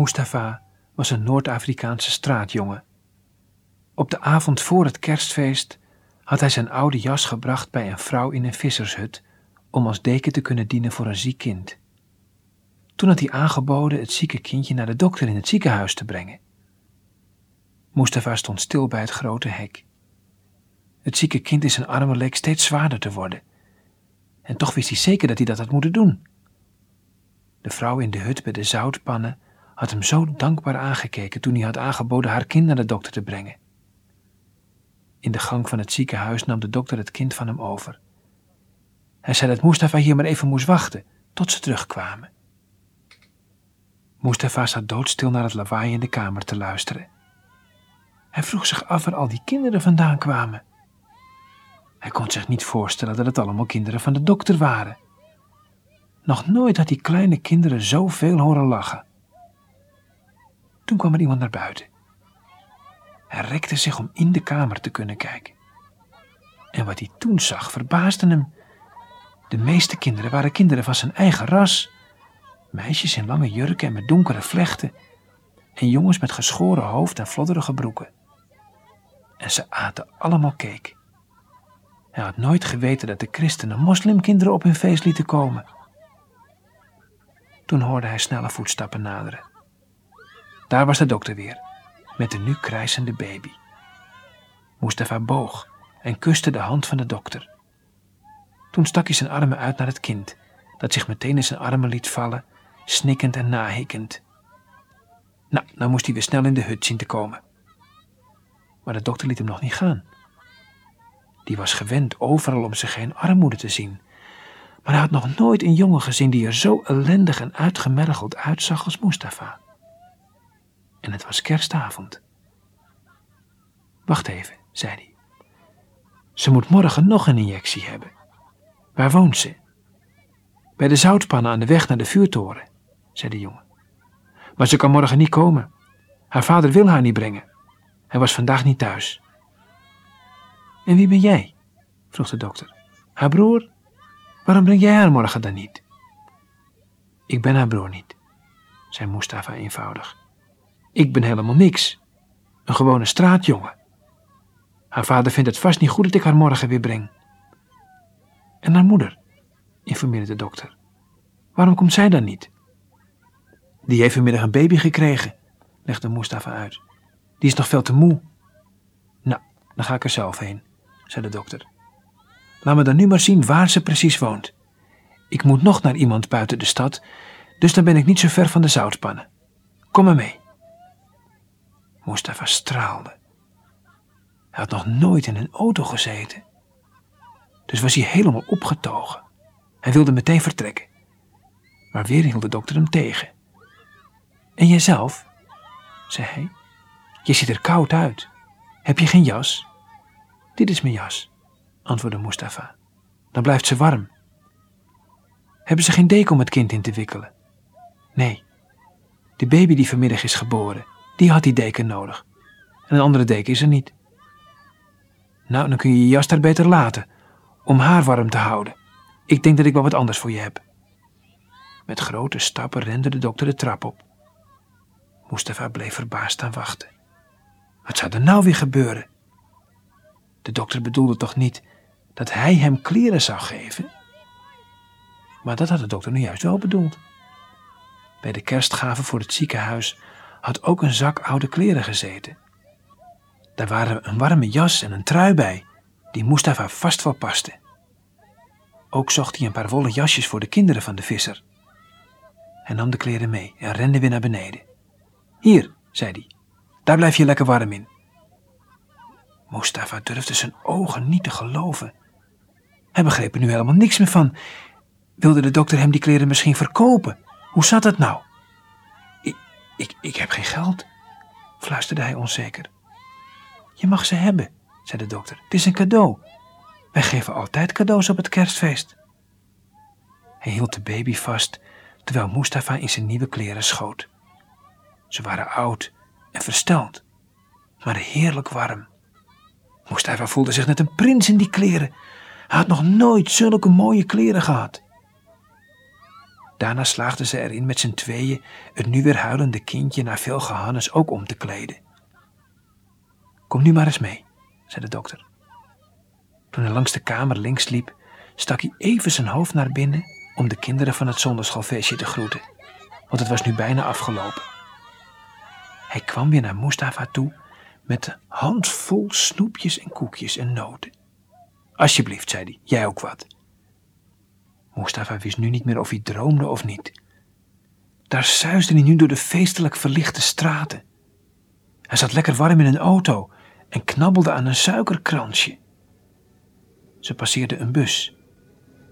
Mustafa was een Noord-Afrikaanse straatjongen. Op de avond voor het kerstfeest had hij zijn oude jas gebracht bij een vrouw in een vissershut om als deken te kunnen dienen voor een ziek kind. Toen had hij aangeboden het zieke kindje naar de dokter in het ziekenhuis te brengen. Mustafa stond stil bij het grote hek. Het zieke kind in zijn armen leek steeds zwaarder te worden. En toch wist hij zeker dat hij dat had moeten doen. De vrouw in de hut bij de zoutpannen had hem zo dankbaar aangekeken toen hij had aangeboden haar kind naar de dokter te brengen. In de gang van het ziekenhuis nam de dokter het kind van hem over. Hij zei dat Mustafa hier maar even moest wachten tot ze terugkwamen. Mustafa zat doodstil naar het lawaai in de kamer te luisteren. Hij vroeg zich af waar al die kinderen vandaan kwamen. Hij kon zich niet voorstellen dat het allemaal kinderen van de dokter waren. Nog nooit had die kleine kinderen zoveel horen lachen. Toen kwam er iemand naar buiten. Hij rekte zich om in de kamer te kunnen kijken. En wat hij toen zag verbaasde hem. De meeste kinderen waren kinderen van zijn eigen ras. Meisjes in lange jurken en met donkere vlechten. En jongens met geschoren hoofd en flodderige broeken. En ze aten allemaal cake. Hij had nooit geweten dat de christenen moslimkinderen op hun feest lieten komen. Toen hoorde hij snelle voetstappen naderen. Daar was de dokter weer, met de nu krijsende baby. Mustafa boog en kuste de hand van de dokter. Toen stak hij zijn armen uit naar het kind, dat zich meteen in zijn armen liet vallen, snikkend en nahikkend. Nou, nou moest hij weer snel in de hut zien te komen. Maar de dokter liet hem nog niet gaan. Die was gewend overal om zich heen armoede te zien. Maar hij had nog nooit een jongen gezien die er zo ellendig en uitgemergeld uitzag als Mustafa. En het was kerstavond. Wacht even, zei hij. Ze moet morgen nog een injectie hebben. Waar woont ze? Bij de zoutpannen aan de weg naar de vuurtoren, zei de jongen. Maar ze kan morgen niet komen. Haar vader wil haar niet brengen. Hij was vandaag niet thuis. En wie ben jij? vroeg de dokter. Haar broer? Waarom breng jij haar morgen dan niet? Ik ben haar broer niet, zei Mustafa eenvoudig. Ik ben helemaal niks. Een gewone straatjongen. Haar vader vindt het vast niet goed dat ik haar morgen weer breng. En haar moeder, informeerde de dokter. Waarom komt zij dan niet? Die heeft vanmiddag een baby gekregen, legde Mustafa uit. Die is nog veel te moe. Nou, dan ga ik er zelf heen, zei de dokter. Laat me dan nu maar zien waar ze precies woont. Ik moet nog naar iemand buiten de stad, dus dan ben ik niet zo ver van de zoutpannen. Kom maar mee. Mustafa straalde. Hij had nog nooit in een auto gezeten. Dus was hij helemaal opgetogen. Hij wilde meteen vertrekken. Maar weer hield de dokter hem tegen. En jijzelf? zei hij. Je ziet er koud uit. Heb je geen jas? Dit is mijn jas, antwoordde Mustafa. Dan blijft ze warm. Hebben ze geen deken om het kind in te wikkelen? Nee. De baby die vanmiddag is geboren, die had die deken nodig. En een andere deken is er niet. Nou, dan kun je je jas daar beter laten, om haar warm te houden. Ik denk dat ik wel wat anders voor je heb. Met grote stappen rende de dokter de trap op. Mustafa bleef verbaasd staan wachten. Wat zou er nou weer gebeuren? De dokter bedoelde toch niet dat hij hem kleren zou geven? Maar dat had de dokter nu juist wel bedoeld. Bij de kerstgave voor het ziekenhuis had ook een zak oude kleren gezeten. Daar waren een warme jas en een trui bij, die Mustafa vast wel paste. Ook zocht hij een paar wollen jasjes voor de kinderen van de visser. Hij nam de kleren mee en rende weer naar beneden. Hier, zei hij, daar blijf je lekker warm in. Mustafa durfde zijn ogen niet te geloven. Hij begreep er nu helemaal niks meer van. Wilde de dokter hem die kleren misschien verkopen? Hoe zat het nou? Ik, ik, heb geen geld, fluisterde hij onzeker. Je mag ze hebben, zei de dokter. Het is een cadeau. Wij geven altijd cadeaus op het kerstfeest. Hij hield de baby vast terwijl Mustafa in zijn nieuwe kleren schoot. Ze waren oud en versteld, maar heerlijk warm. Mustafa voelde zich net een prins in die kleren. Hij had nog nooit zulke mooie kleren gehad. Daarna slaagden ze erin met z'n tweeën het nu weer huilende kindje naar veel gehannes ook om te kleden. Kom nu maar eens mee, zei de dokter. Toen hij langs de kamer links liep, stak hij even zijn hoofd naar binnen om de kinderen van het zonderschoolfeestje te groeten, want het was nu bijna afgelopen. Hij kwam weer naar Mustafa toe met een handvol snoepjes en koekjes en noten. Alsjeblieft, zei hij, jij ook wat. Mustafa wist nu niet meer of hij droomde of niet. Daar suisde hij nu door de feestelijk verlichte straten. Hij zat lekker warm in een auto en knabbelde aan een suikerkransje. Ze passeerden een bus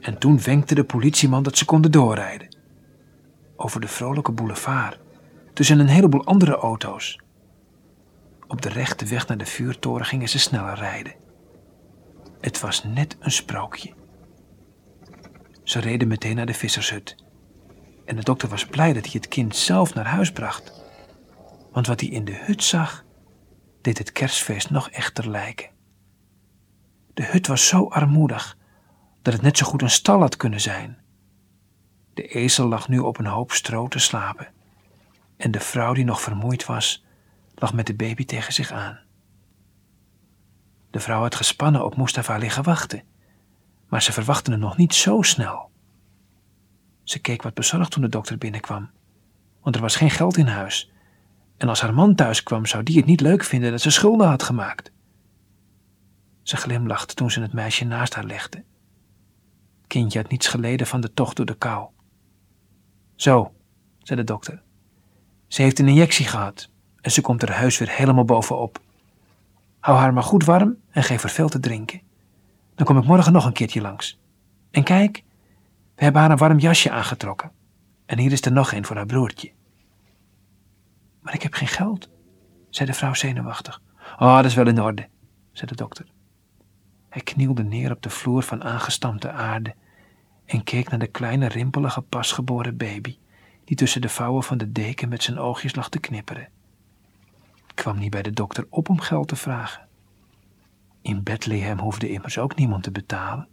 en toen wenkte de politieman dat ze konden doorrijden. Over de vrolijke boulevard, tussen een heleboel andere auto's. Op de rechte weg naar de vuurtoren gingen ze sneller rijden. Het was net een sprookje. Ze reden meteen naar de vissershut. En de dokter was blij dat hij het kind zelf naar huis bracht. Want wat hij in de hut zag, deed het kerstfeest nog echter lijken. De hut was zo armoedig dat het net zo goed een stal had kunnen zijn. De ezel lag nu op een hoop stro te slapen. En de vrouw die nog vermoeid was, lag met de baby tegen zich aan. De vrouw had gespannen op Mustafa liggen wachten, maar ze verwachtte hem nog niet zo snel. Ze keek wat bezorgd toen de dokter binnenkwam, want er was geen geld in huis. En als haar man thuis kwam, zou die het niet leuk vinden dat ze schulden had gemaakt. Ze glimlachte toen ze het meisje naast haar legde kindje had niets geleden van de tocht door de kou. Zo, zei de dokter. Ze heeft een injectie gehad en ze komt er huis weer helemaal bovenop. Hou haar maar goed warm en geef haar veel te drinken. Dan kom ik morgen nog een keertje langs. En kijk, we hebben haar een warm jasje aangetrokken. En hier is er nog een voor haar broertje. Maar ik heb geen geld, zei de vrouw zenuwachtig. Oh, dat is wel in orde, zei de dokter. Hij knielde neer op de vloer van aangestampte aarde en keek naar de kleine rimpelige pasgeboren baby die tussen de vouwen van de deken met zijn oogjes lag te knipperen. Ik kwam niet bij de dokter op om geld te vragen. In Bethlehem hoefde immers ook niemand te betalen.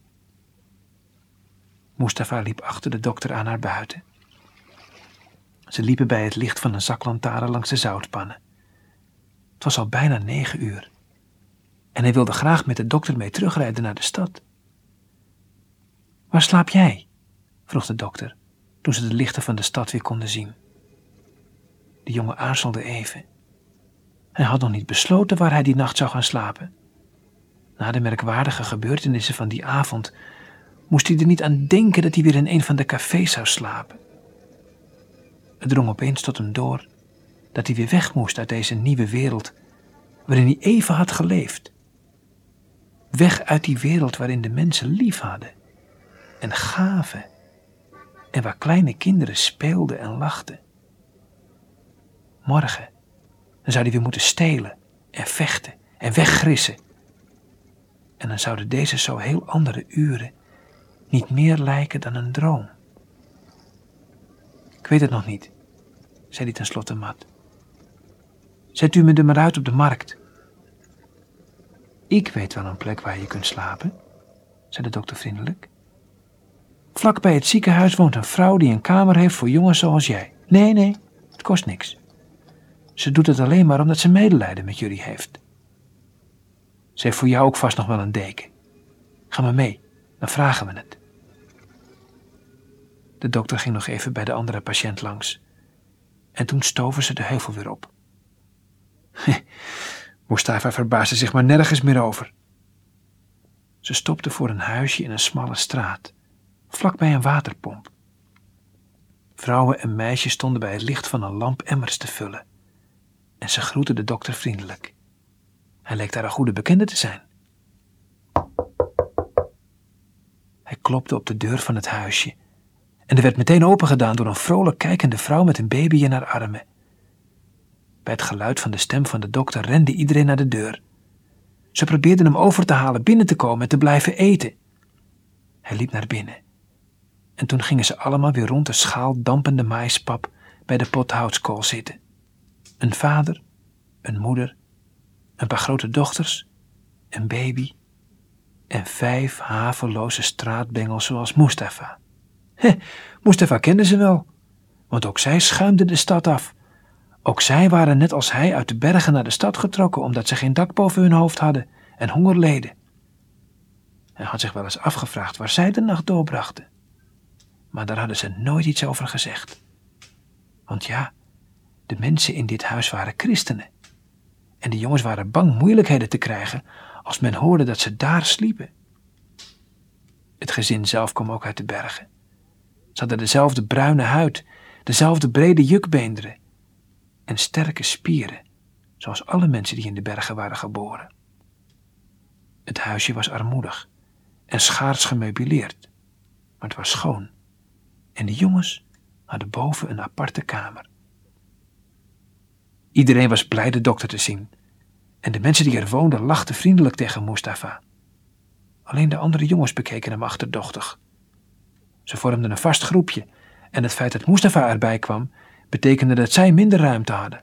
Mustafa liep achter de dokter aan naar buiten. Ze liepen bij het licht van een zaklantaarn langs de zoutpannen. Het was al bijna negen uur. En hij wilde graag met de dokter mee terugrijden naar de stad. Waar slaap jij? vroeg de dokter, toen ze de lichten van de stad weer konden zien. De jongen aarzelde even. Hij had nog niet besloten waar hij die nacht zou gaan slapen. Na de merkwaardige gebeurtenissen van die avond moest hij er niet aan denken dat hij weer in een van de cafés zou slapen. Het drong opeens tot hem door dat hij weer weg moest uit deze nieuwe wereld waarin hij even had geleefd. Weg uit die wereld waarin de mensen lief hadden en gaven en waar kleine kinderen speelden en lachten. Morgen, zou hij weer moeten stelen en vechten en weggrissen. En dan zouden deze zo heel andere uren niet meer lijken dan een droom. Ik weet het nog niet, zei hij tenslotte mat. Zet u me er maar uit op de markt. Ik weet wel een plek waar je kunt slapen, zei de dokter vriendelijk. Vlak bij het ziekenhuis woont een vrouw die een kamer heeft voor jongens zoals jij. Nee, nee, het kost niks. Ze doet het alleen maar omdat ze medelijden met jullie heeft. Ze heeft voor jou ook vast nog wel een deken. Ga maar mee, dan vragen we het. De dokter ging nog even bij de andere patiënt langs. En toen stoven ze de heuvel weer op. Mustafa verbaasde zich maar nergens meer over. Ze stopte voor een huisje in een smalle straat vlakbij een waterpomp. Vrouwen en meisjes stonden bij het licht van een lamp emmers te vullen. En ze groetten de dokter vriendelijk. Hij leek daar een goede bekende te zijn. Hij klopte op de deur van het huisje en er werd meteen opengedaan door een vrolijk kijkende vrouw met een baby in haar armen. Bij het geluid van de stem van de dokter rende iedereen naar de deur. Ze probeerden hem over te halen binnen te komen en te blijven eten. Hij liep naar binnen en toen gingen ze allemaal weer rond de schaal dampende maispap bij de pot houtskool zitten. Een vader, een moeder, een paar grote dochters, een baby en vijf haveloze straatbengels zoals Mustafa. Heh, Mustafa kende ze wel, want ook zij schuimden de stad af. Ook zij waren net als hij uit de bergen naar de stad getrokken omdat ze geen dak boven hun hoofd hadden en honger leden. Hij had zich wel eens afgevraagd waar zij de nacht doorbrachten. Maar daar hadden ze nooit iets over gezegd. Want ja, de mensen in dit huis waren christenen. En de jongens waren bang moeilijkheden te krijgen als men hoorde dat ze daar sliepen. Het gezin zelf kwam ook uit de bergen. Ze hadden dezelfde bruine huid, dezelfde brede jukbeenderen en sterke spieren, zoals alle mensen die in de bergen waren geboren. Het huisje was armoedig en schaars gemeubileerd, maar het was schoon. En de jongens hadden boven een aparte kamer. Iedereen was blij de dokter te zien, en de mensen die er woonden lachten vriendelijk tegen Mustafa. Alleen de andere jongens bekeken hem achterdochtig. Ze vormden een vast groepje, en het feit dat Mustafa erbij kwam, betekende dat zij minder ruimte hadden.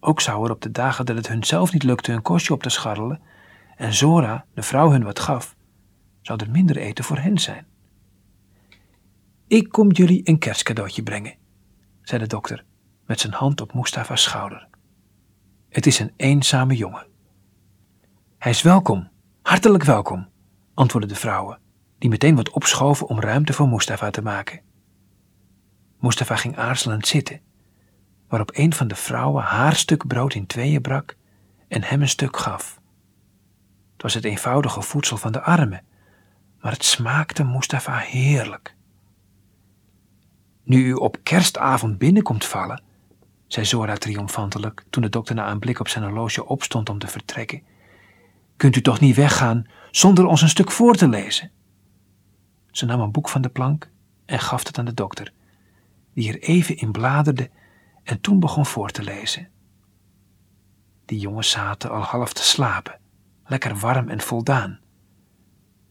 Ook zou er op de dagen dat het hun zelf niet lukte hun kostje op te scharrelen, en Zora, de vrouw, hun wat gaf, zou er minder eten voor hen zijn. Ik kom jullie een kerstcadeautje brengen, zei de dokter met zijn hand op Mustafa's schouder. Het is een eenzame jongen. Hij is welkom, hartelijk welkom, antwoordden de vrouwen, die meteen wat opschoven om ruimte voor Mustafa te maken. Mustafa ging aarzelend zitten, waarop een van de vrouwen haar stuk brood in tweeën brak en hem een stuk gaf. Het was het eenvoudige voedsel van de armen, maar het smaakte Mustafa heerlijk. Nu u op kerstavond binnenkomt vallen, zei Zora triomfantelijk toen de dokter na een blik op zijn horloge opstond om te vertrekken, kunt u toch niet weggaan zonder ons een stuk voor te lezen? Ze nam een boek van de plank en gaf het aan de dokter, die er even in bladerde en toen begon voor te lezen. Die jongens zaten al half te slapen, lekker warm en voldaan.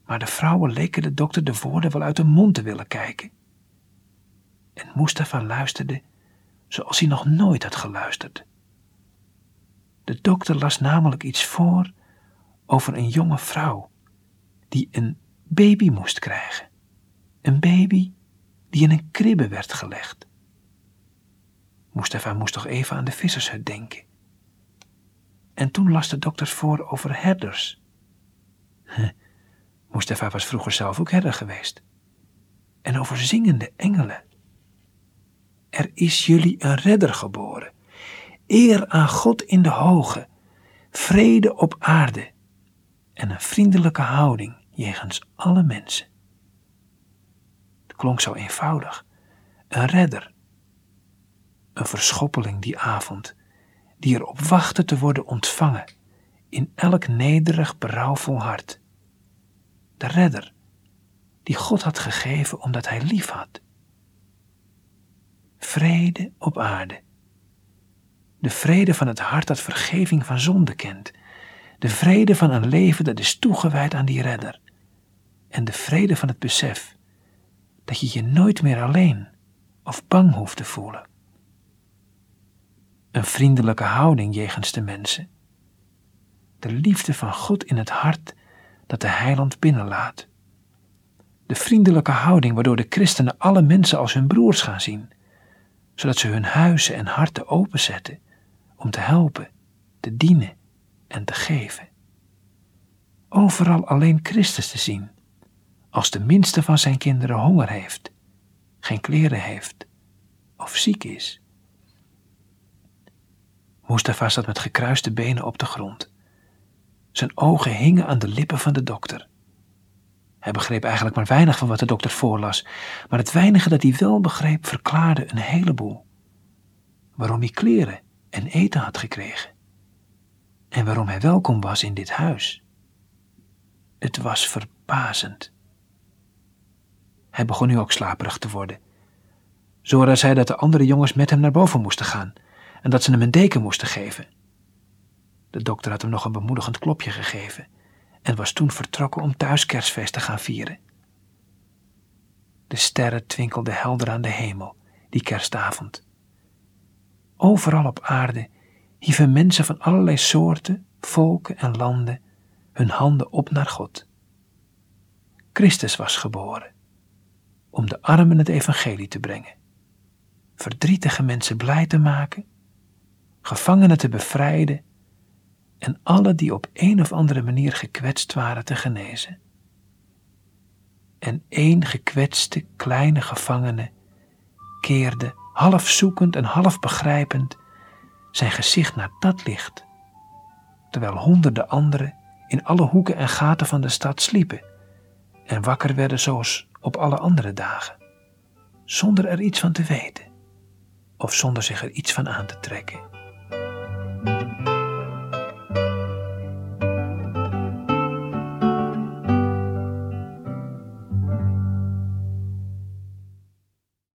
Maar de vrouwen leken de dokter de woorden wel uit de mond te willen kijken. En Mustafa luisterde zoals hij nog nooit had geluisterd. De dokter las namelijk iets voor over een jonge vrouw die een baby moest krijgen. Een baby die in een kribbe werd gelegd. Mustafa moest toch even aan de vissershut denken. En toen las de dokter voor over herders. Mustafa was vroeger zelf ook herder geweest. En over zingende engelen. Er is jullie een redder geboren. Eer aan God in de hoge, vrede op aarde en een vriendelijke houding jegens alle mensen. Het klonk zo eenvoudig. Een redder. Een verschoppeling die avond, die erop wachtte te worden ontvangen in elk nederig, berouwvol hart. De redder, die God had gegeven omdat hij lief had vrede op aarde. De vrede van het hart dat vergeving van zonde kent. De vrede van een leven dat is toegewijd aan die redder. En de vrede van het besef dat je je nooit meer alleen of bang hoeft te voelen. Een vriendelijke houding jegens de mensen. De liefde van God in het hart dat de heiland binnenlaat. De vriendelijke houding waardoor de christenen alle mensen als hun broers gaan zien zodat ze hun huizen en harten openzetten om te helpen, te dienen en te geven. Overal alleen Christus te zien, als de minste van zijn kinderen honger heeft, geen kleren heeft of ziek is. Mustafa zat met gekruiste benen op de grond. Zijn ogen hingen aan de lippen van de dokter. Hij begreep eigenlijk maar weinig van wat de dokter voorlas, maar het weinige dat hij wel begreep verklaarde een heleboel. Waarom hij kleren en eten had gekregen. En waarom hij welkom was in dit huis. Het was verbazend. Hij begon nu ook slaperig te worden. Zora zei dat de andere jongens met hem naar boven moesten gaan en dat ze hem een deken moesten geven. De dokter had hem nog een bemoedigend klopje gegeven en was toen vertrokken om thuis kerstfeest te gaan vieren. De sterren twinkelden helder aan de hemel die kerstavond. Overal op aarde hieven mensen van allerlei soorten, volken en landen hun handen op naar God. Christus was geboren. om de armen het evangelie te brengen, verdrietige mensen blij te maken, gevangenen te bevrijden en alle die op een of andere manier gekwetst waren te genezen. En één gekwetste kleine gevangene keerde, half zoekend en half begrijpend, zijn gezicht naar dat licht, terwijl honderden anderen in alle hoeken en gaten van de stad sliepen en wakker werden zoals op alle andere dagen, zonder er iets van te weten of zonder zich er iets van aan te trekken.